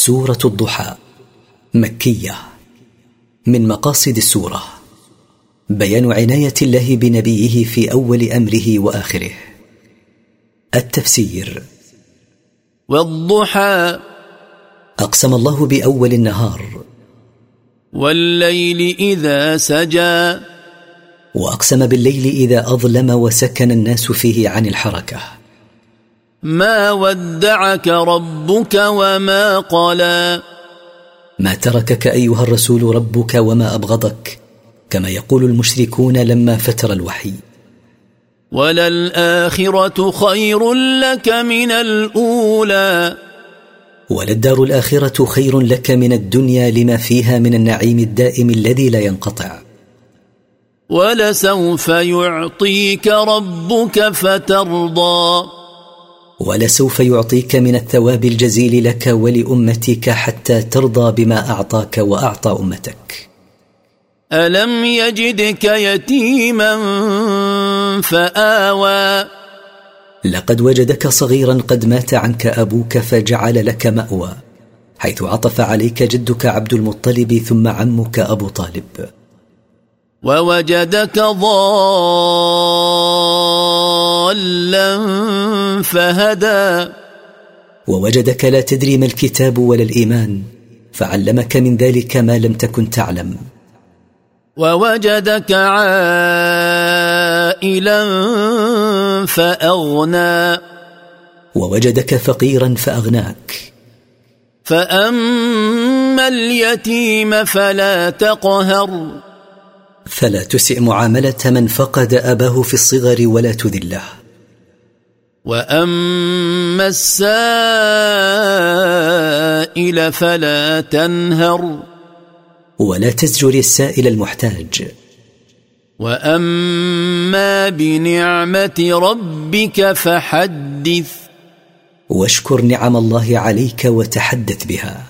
سورة الضحى مكية من مقاصد السورة. بيان عناية الله بنبيه في أول أمره وآخره. التفسير والضحى. أقسم الله بأول النهار. والليل إذا سجى. وأقسم بالليل إذا أظلم وسكن الناس فيه عن الحركة. ما ودعك ربك وما قلى. ما تركك أيها الرسول ربك وما أبغضك كما يقول المشركون لما فتر الوحي. وللآخرة خير لك من الأولى. وللدار الاخره خير لك من الدنيا لما فيها من النعيم الدائم الذي لا ينقطع. ولسوف يعطيك ربك فترضى. ولسوف يعطيك من الثواب الجزيل لك ولأمتك حتى ترضى بما أعطاك وأعطى أمتك. ألم يجدك يتيما فآوى. لقد وجدك صغيرا قد مات عنك أبوك فجعل لك مأوى حيث عطف عليك جدك عبد المطلب ثم عمك أبو طالب. ووجدك ضالا. فهدى. ووجدك لا تدري ما الكتاب ولا الإيمان فعلمك من ذلك ما لم تكن تعلم. ووجدك عائلا فأغنى. ووجدك فقيرا فأغناك. فأما اليتيم فلا تقهر. فلا تسئ معاملة من فقد أباه في الصغر ولا تذله. واما السائل فلا تنهر ولا تزجر السائل المحتاج واما بنعمه ربك فحدث واشكر نعم الله عليك وتحدث بها